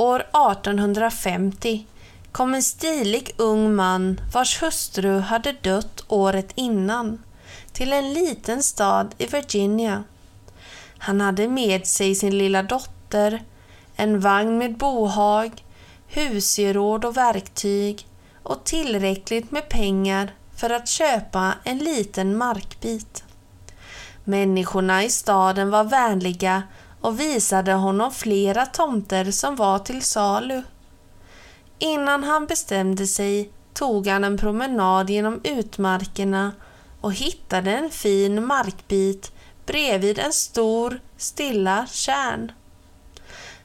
år 1850 kom en stilig ung man vars hustru hade dött året innan till en liten stad i Virginia. Han hade med sig sin lilla dotter, en vagn med bohag, husgeråd och verktyg och tillräckligt med pengar för att köpa en liten markbit. Människorna i staden var vänliga och visade honom flera tomter som var till salu. Innan han bestämde sig tog han en promenad genom utmarkerna och hittade en fin markbit bredvid en stor, stilla kärn.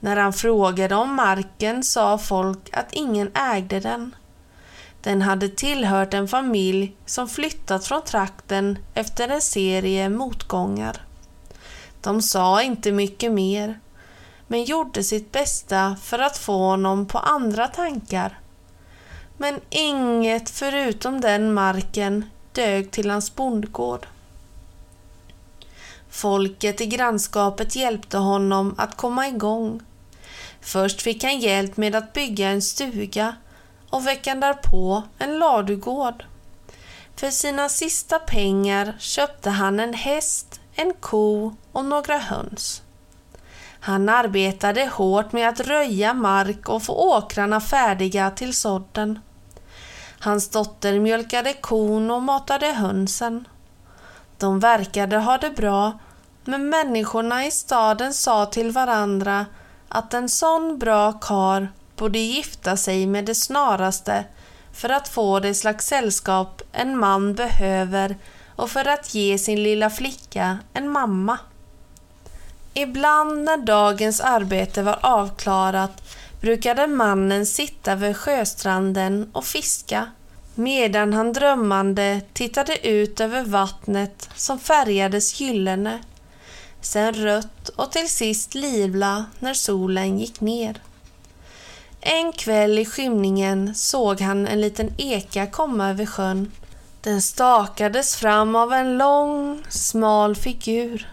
När han frågade om marken sa folk att ingen ägde den. Den hade tillhört en familj som flyttat från trakten efter en serie motgångar. De sa inte mycket mer, men gjorde sitt bästa för att få honom på andra tankar. Men inget förutom den marken dög till hans bondgård. Folket i grannskapet hjälpte honom att komma igång. Först fick han hjälp med att bygga en stuga och veckan därpå en ladugård. För sina sista pengar köpte han en häst, en ko och några höns. Han arbetade hårt med att röja mark och få åkrarna färdiga till sådden. Hans dotter mjölkade kon och matade hönsen. De verkade ha det bra, men människorna i staden sa till varandra att en sån bra kar borde gifta sig med det snaraste för att få det slags sällskap en man behöver och för att ge sin lilla flicka en mamma. Ibland när dagens arbete var avklarat brukade mannen sitta vid sjöstranden och fiska medan han drömmande tittade ut över vattnet som färgades gyllene, sen rött och till sist livla när solen gick ner. En kväll i skymningen såg han en liten eka komma över sjön. Den stakades fram av en lång, smal figur.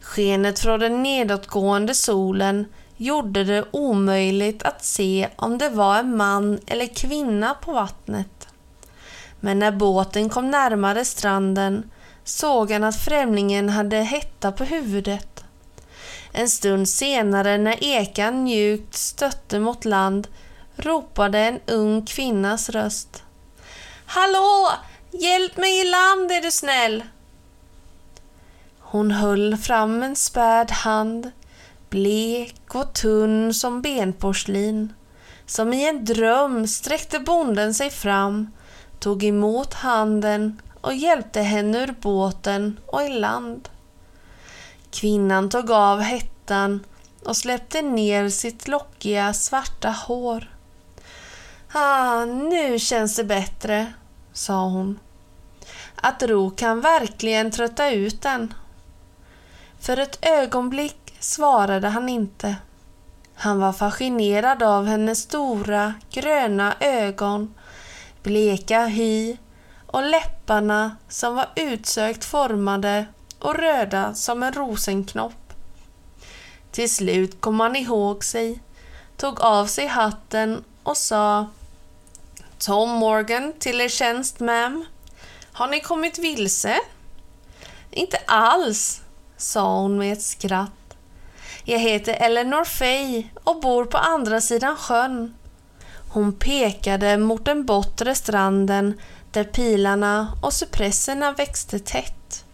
Skenet från den nedåtgående solen gjorde det omöjligt att se om det var en man eller kvinna på vattnet. Men när båten kom närmare stranden såg han att främlingen hade hetta på huvudet. En stund senare när ekan mjukt stötte mot land ropade en ung kvinnas röst. Hallå! Hjälp mig i land är du snäll! Hon höll fram en späd hand, blek och tunn som benporslin. Som i en dröm sträckte bonden sig fram, tog emot handen och hjälpte henne ur båten och i land. Kvinnan tog av hettan och släppte ner sitt lockiga svarta hår. Ah, nu känns det bättre, sa hon. Att ro kan verkligen trötta ut en. För ett ögonblick svarade han inte. Han var fascinerad av hennes stora gröna ögon, bleka hy och läpparna som var utsökt formade och röda som en rosenknopp. Till slut kom han ihåg sig, tog av sig hatten och sa Tom Morgan till er tjänst, ma'am. Har ni kommit vilse? Inte alls, sa hon med ett skratt. Jag heter Eleanor Fay och bor på andra sidan sjön. Hon pekade mot den bortre stranden där pilarna och cypresserna växte tätt.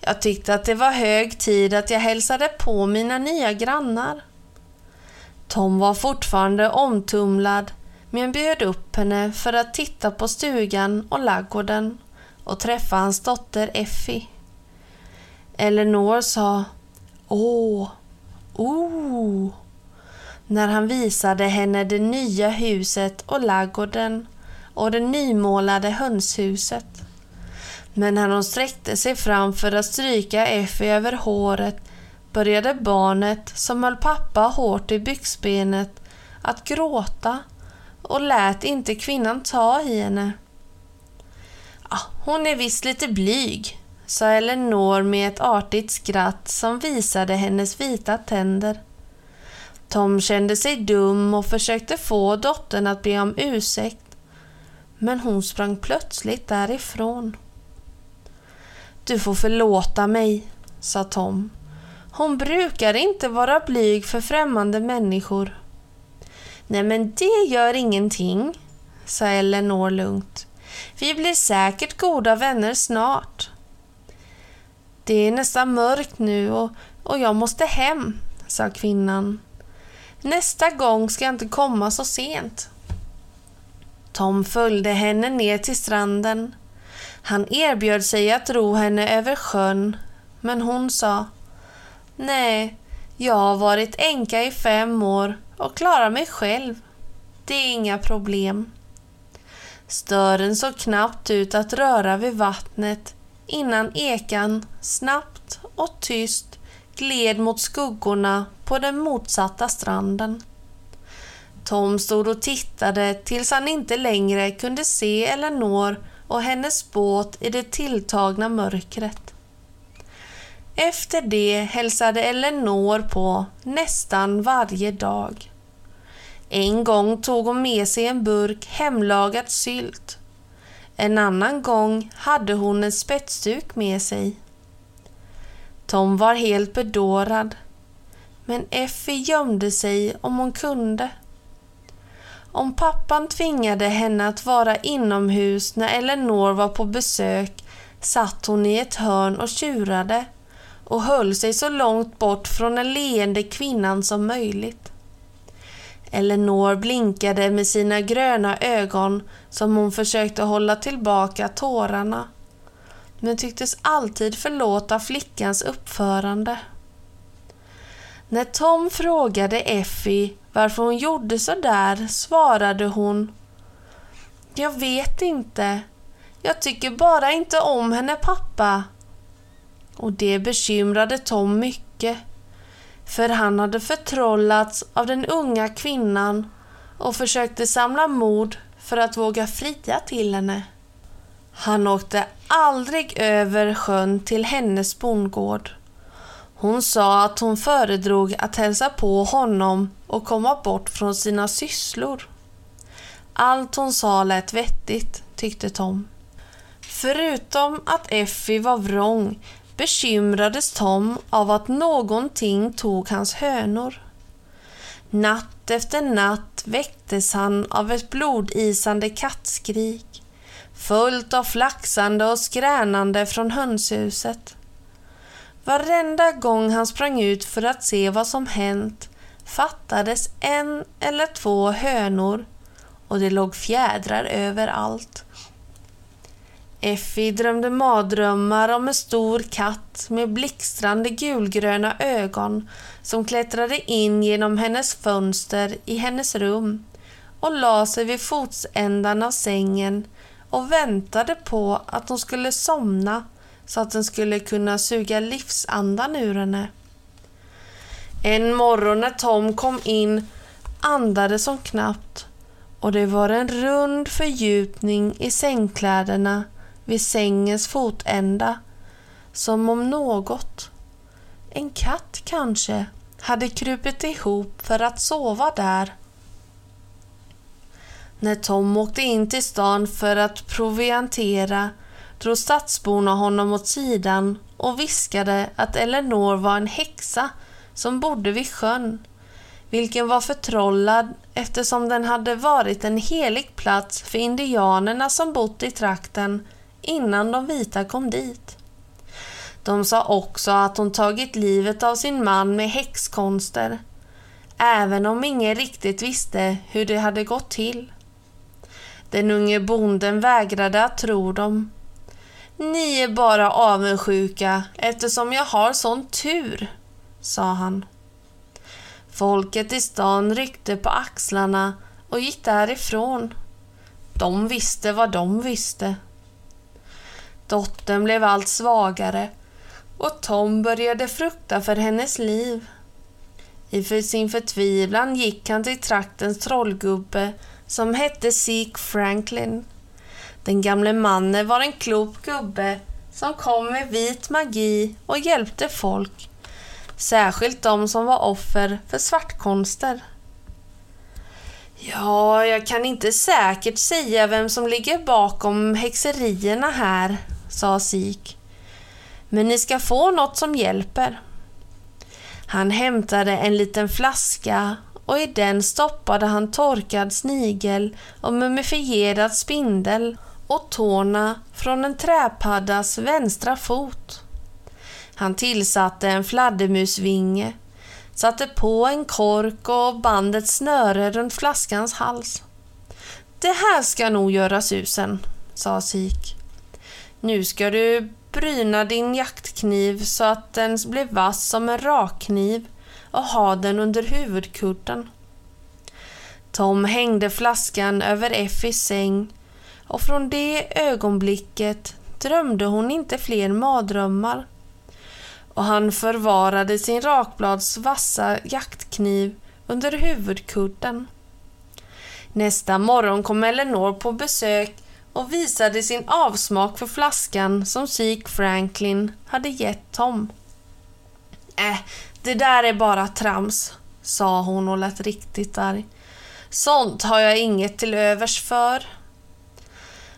Jag tyckte att det var hög tid att jag hälsade på mina nya grannar. Tom var fortfarande omtumlad men bjöd upp henne för att titta på stugan och laggården och träffa hans dotter Effie. Eleanor sa Åh, oh. när han visade henne det nya huset och laggården och det nymålade hönshuset. Men när hon sträckte sig fram för att stryka Effie över håret började barnet, som höll pappa hårt i byxbenet, att gråta och lät inte kvinnan ta i henne. Ah, hon är visst lite blyg, sa Eleanor med ett artigt skratt som visade hennes vita tänder. Tom kände sig dum och försökte få dottern att be om ursäkt, men hon sprang plötsligt därifrån. Du får förlåta mig, sa Tom. Hon brukar inte vara blyg för främmande människor. Nej, men det gör ingenting, sa Eleanor lugnt. Vi blir säkert goda vänner snart. Det är nästan mörkt nu och, och jag måste hem, sa kvinnan. Nästa gång ska jag inte komma så sent. Tom följde henne ner till stranden. Han erbjöd sig att ro henne över sjön, men hon sa Nej, jag har varit änka i fem år och klarar mig själv. Det är inga problem. Stören såg knappt ut att röra vid vattnet innan ekan snabbt och tyst gled mot skuggorna på den motsatta stranden. Tom stod och tittade tills han inte längre kunde se Eleanor och hennes båt i det tilltagna mörkret. Efter det hälsade Eleanor på nästan varje dag. En gång tog hon med sig en burk hemlagad sylt. En annan gång hade hon en spetsduk med sig. Tom var helt bedårad, men Effie gömde sig om hon kunde. Om pappan tvingade henne att vara inomhus när Eleanor var på besök satt hon i ett hörn och tjurade och höll sig så långt bort från den leende kvinnan som möjligt. Eleanor blinkade med sina gröna ögon som hon försökte hålla tillbaka tårarna men tycktes alltid förlåta flickans uppförande. När Tom frågade Effie varför hon gjorde så där svarade hon Jag vet inte. Jag tycker bara inte om henne pappa. Och det bekymrade Tom mycket. För han hade förtrollats av den unga kvinnan och försökte samla mod för att våga fria till henne. Han åkte aldrig över sjön till hennes bondgård. Hon sa att hon föredrog att hälsa på honom och komma bort från sina sysslor. Allt hon sa lät vettigt, tyckte Tom. Förutom att Effie var vrång bekymrades Tom av att någonting tog hans hönor. Natt efter natt väcktes han av ett blodisande kattskrik följt av flaxande och skränande från hönshuset. Varenda gång han sprang ut för att se vad som hänt fattades en eller två hönor och det låg fjädrar överallt. Effie drömde mardrömmar om en stor katt med blixtrande gulgröna ögon som klättrade in genom hennes fönster i hennes rum och la sig vid fotsändan av sängen och väntade på att hon skulle somna så att den skulle kunna suga livsandan ur henne. En morgon när Tom kom in andades hon knappt och det var en rund fördjupning i sängkläderna vid sängens fotända som om något, en katt kanske, hade krupit ihop för att sova där. När Tom åkte in till stan för att proviantera drog stadsborna honom åt sidan och viskade att Eleanor var en häxa som bodde vid sjön, vilken var förtrollad eftersom den hade varit en helig plats för indianerna som bott i trakten innan de vita kom dit. De sa också att hon tagit livet av sin man med häxkonster, även om ingen riktigt visste hur det hade gått till. Den unge bonden vägrade att tro dem. Ni är bara avundsjuka eftersom jag har sån tur, sa han. Folket i stan ryckte på axlarna och gick därifrån. De visste vad de visste. Dottern blev allt svagare och Tom började frukta för hennes liv. I sin förtvivlan gick han till traktens trollgubbe som hette Zeke Franklin. Den gamle mannen var en klok gubbe som kom med vit magi och hjälpte folk, särskilt de som var offer för svartkonster. Ja, jag kan inte säkert säga vem som ligger bakom häxerierna här, sa Sik. Men ni ska få något som hjälper. Han hämtade en liten flaska och i den stoppade han torkad snigel och mumifierad spindel och tårna från en träpaddas vänstra fot. Han tillsatte en fladdermusvinge, satte på en kork och band ett snöre runt flaskans hals. Det här ska nog göra susen, sa Sik. Nu ska du bryna din jaktkniv så att den blir vass som en rakkniv och ha den under huvudkudden. Tom hängde flaskan över Effis säng och från det ögonblicket drömde hon inte fler mardrömmar. Och han förvarade sin rakblads vassa jaktkniv under huvudkudden. Nästa morgon kom Eleanor på besök och visade sin avsmak för flaskan som Zeke Franklin hade gett Tom. Äh, det där är bara trams, sa hon och lät riktigt arg. Sånt har jag inget till övers för.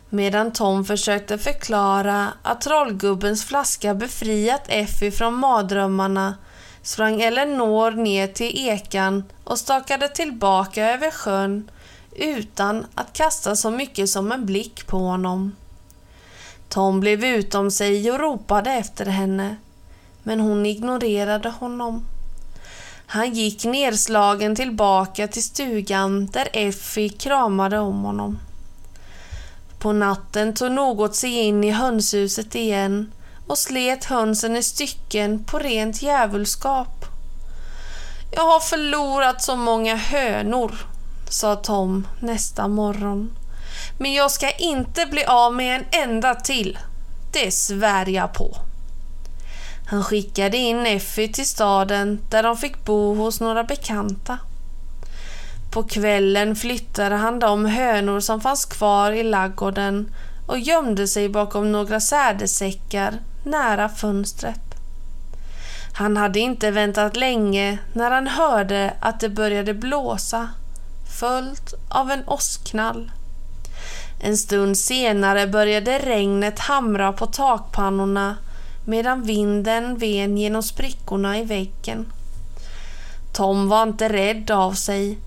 Medan Tom försökte förklara att trollgubbens flaska befriat Effie från mardrömmarna sprang Eleanor ner till ekan och stakade tillbaka över sjön utan att kasta så mycket som en blick på honom. Tom blev utom sig och ropade efter henne, men hon ignorerade honom. Han gick nedslagen tillbaka till stugan där Effie kramade om honom. På natten tog något sig in i hönshuset igen och slet hönsen i stycken på rent djävulskap. Jag har förlorat så många hönor, sa Tom nästa morgon. Men jag ska inte bli av med en enda till. Det svär jag på. Han skickade in Effie till staden där de fick bo hos några bekanta. På kvällen flyttade han de hönor som fanns kvar i laggården och gömde sig bakom några sädesäckar nära fönstret. Han hade inte väntat länge när han hörde att det började blåsa, följt av en åskknall. En stund senare började regnet hamra på takpannorna medan vinden ven genom sprickorna i väggen. Tom var inte rädd av sig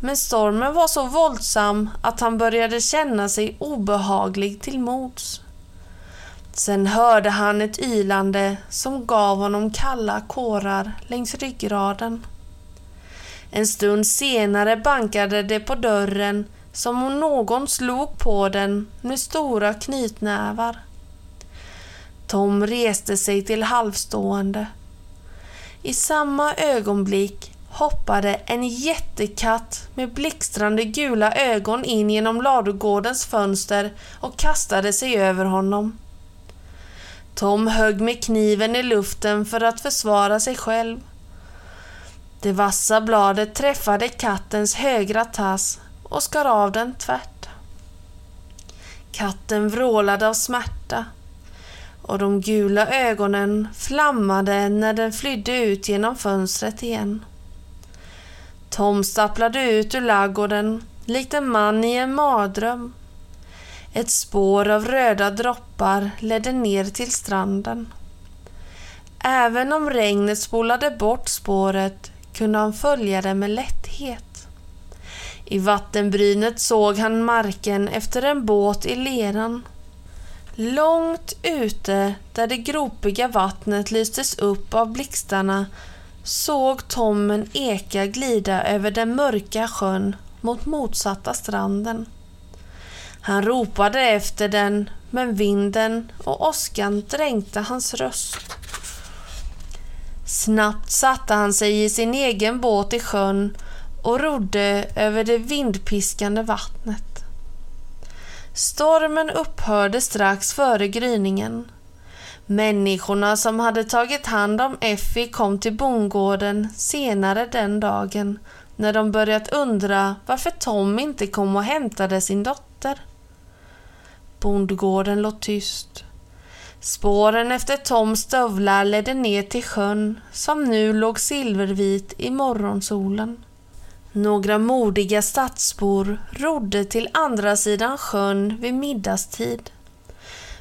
men stormen var så våldsam att han började känna sig obehaglig till mods. Sen hörde han ett ylande som gav honom kalla kårar längs ryggraden. En stund senare bankade det på dörren som om någon slog på den med stora knytnävar. Tom reste sig till halvstående. I samma ögonblick hoppade en jättekatt med blixtrande gula ögon in genom ladugårdens fönster och kastade sig över honom. Tom högg med kniven i luften för att försvara sig själv. Det vassa bladet träffade kattens högra tass och skar av den tvärt. Katten vrålade av smärta och de gula ögonen flammade när den flydde ut genom fönstret igen. Tom stapplade ut ur laggården likt en man i en mardröm. Ett spår av röda droppar ledde ner till stranden. Även om regnet spolade bort spåret kunde han följa det med lätthet. I vattenbrynet såg han marken efter en båt i leran. Långt ute där det gropiga vattnet lystes upp av blixtarna såg Tom en eka glida över den mörka sjön mot motsatta stranden. Han ropade efter den, men vinden och åskan dränkte hans röst. Snabbt satte han sig i sin egen båt i sjön och rodde över det vindpiskande vattnet. Stormen upphörde strax före gryningen. Människorna som hade tagit hand om Effie kom till bondgården senare den dagen när de börjat undra varför Tom inte kom och hämtade sin dotter. Bondgården låg tyst. Spåren efter Toms stövlar ledde ner till sjön som nu låg silvervit i morgonsolen. Några modiga stadsbor rodde till andra sidan sjön vid middagstid.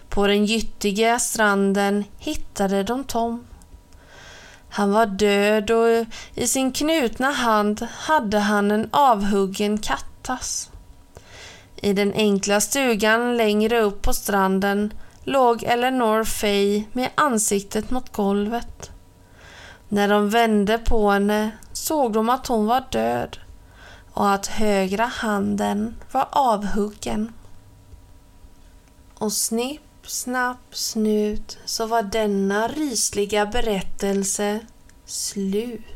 På den gyttiga stranden hittade de Tom. Han var död och i sin knutna hand hade han en avhuggen kattass. I den enkla stugan längre upp på stranden låg Eleanor Fay med ansiktet mot golvet. När de vände på henne såg de att hon var död och att högra handen var avhuggen. Och snipp, snapp, snut så var denna rysliga berättelse slut.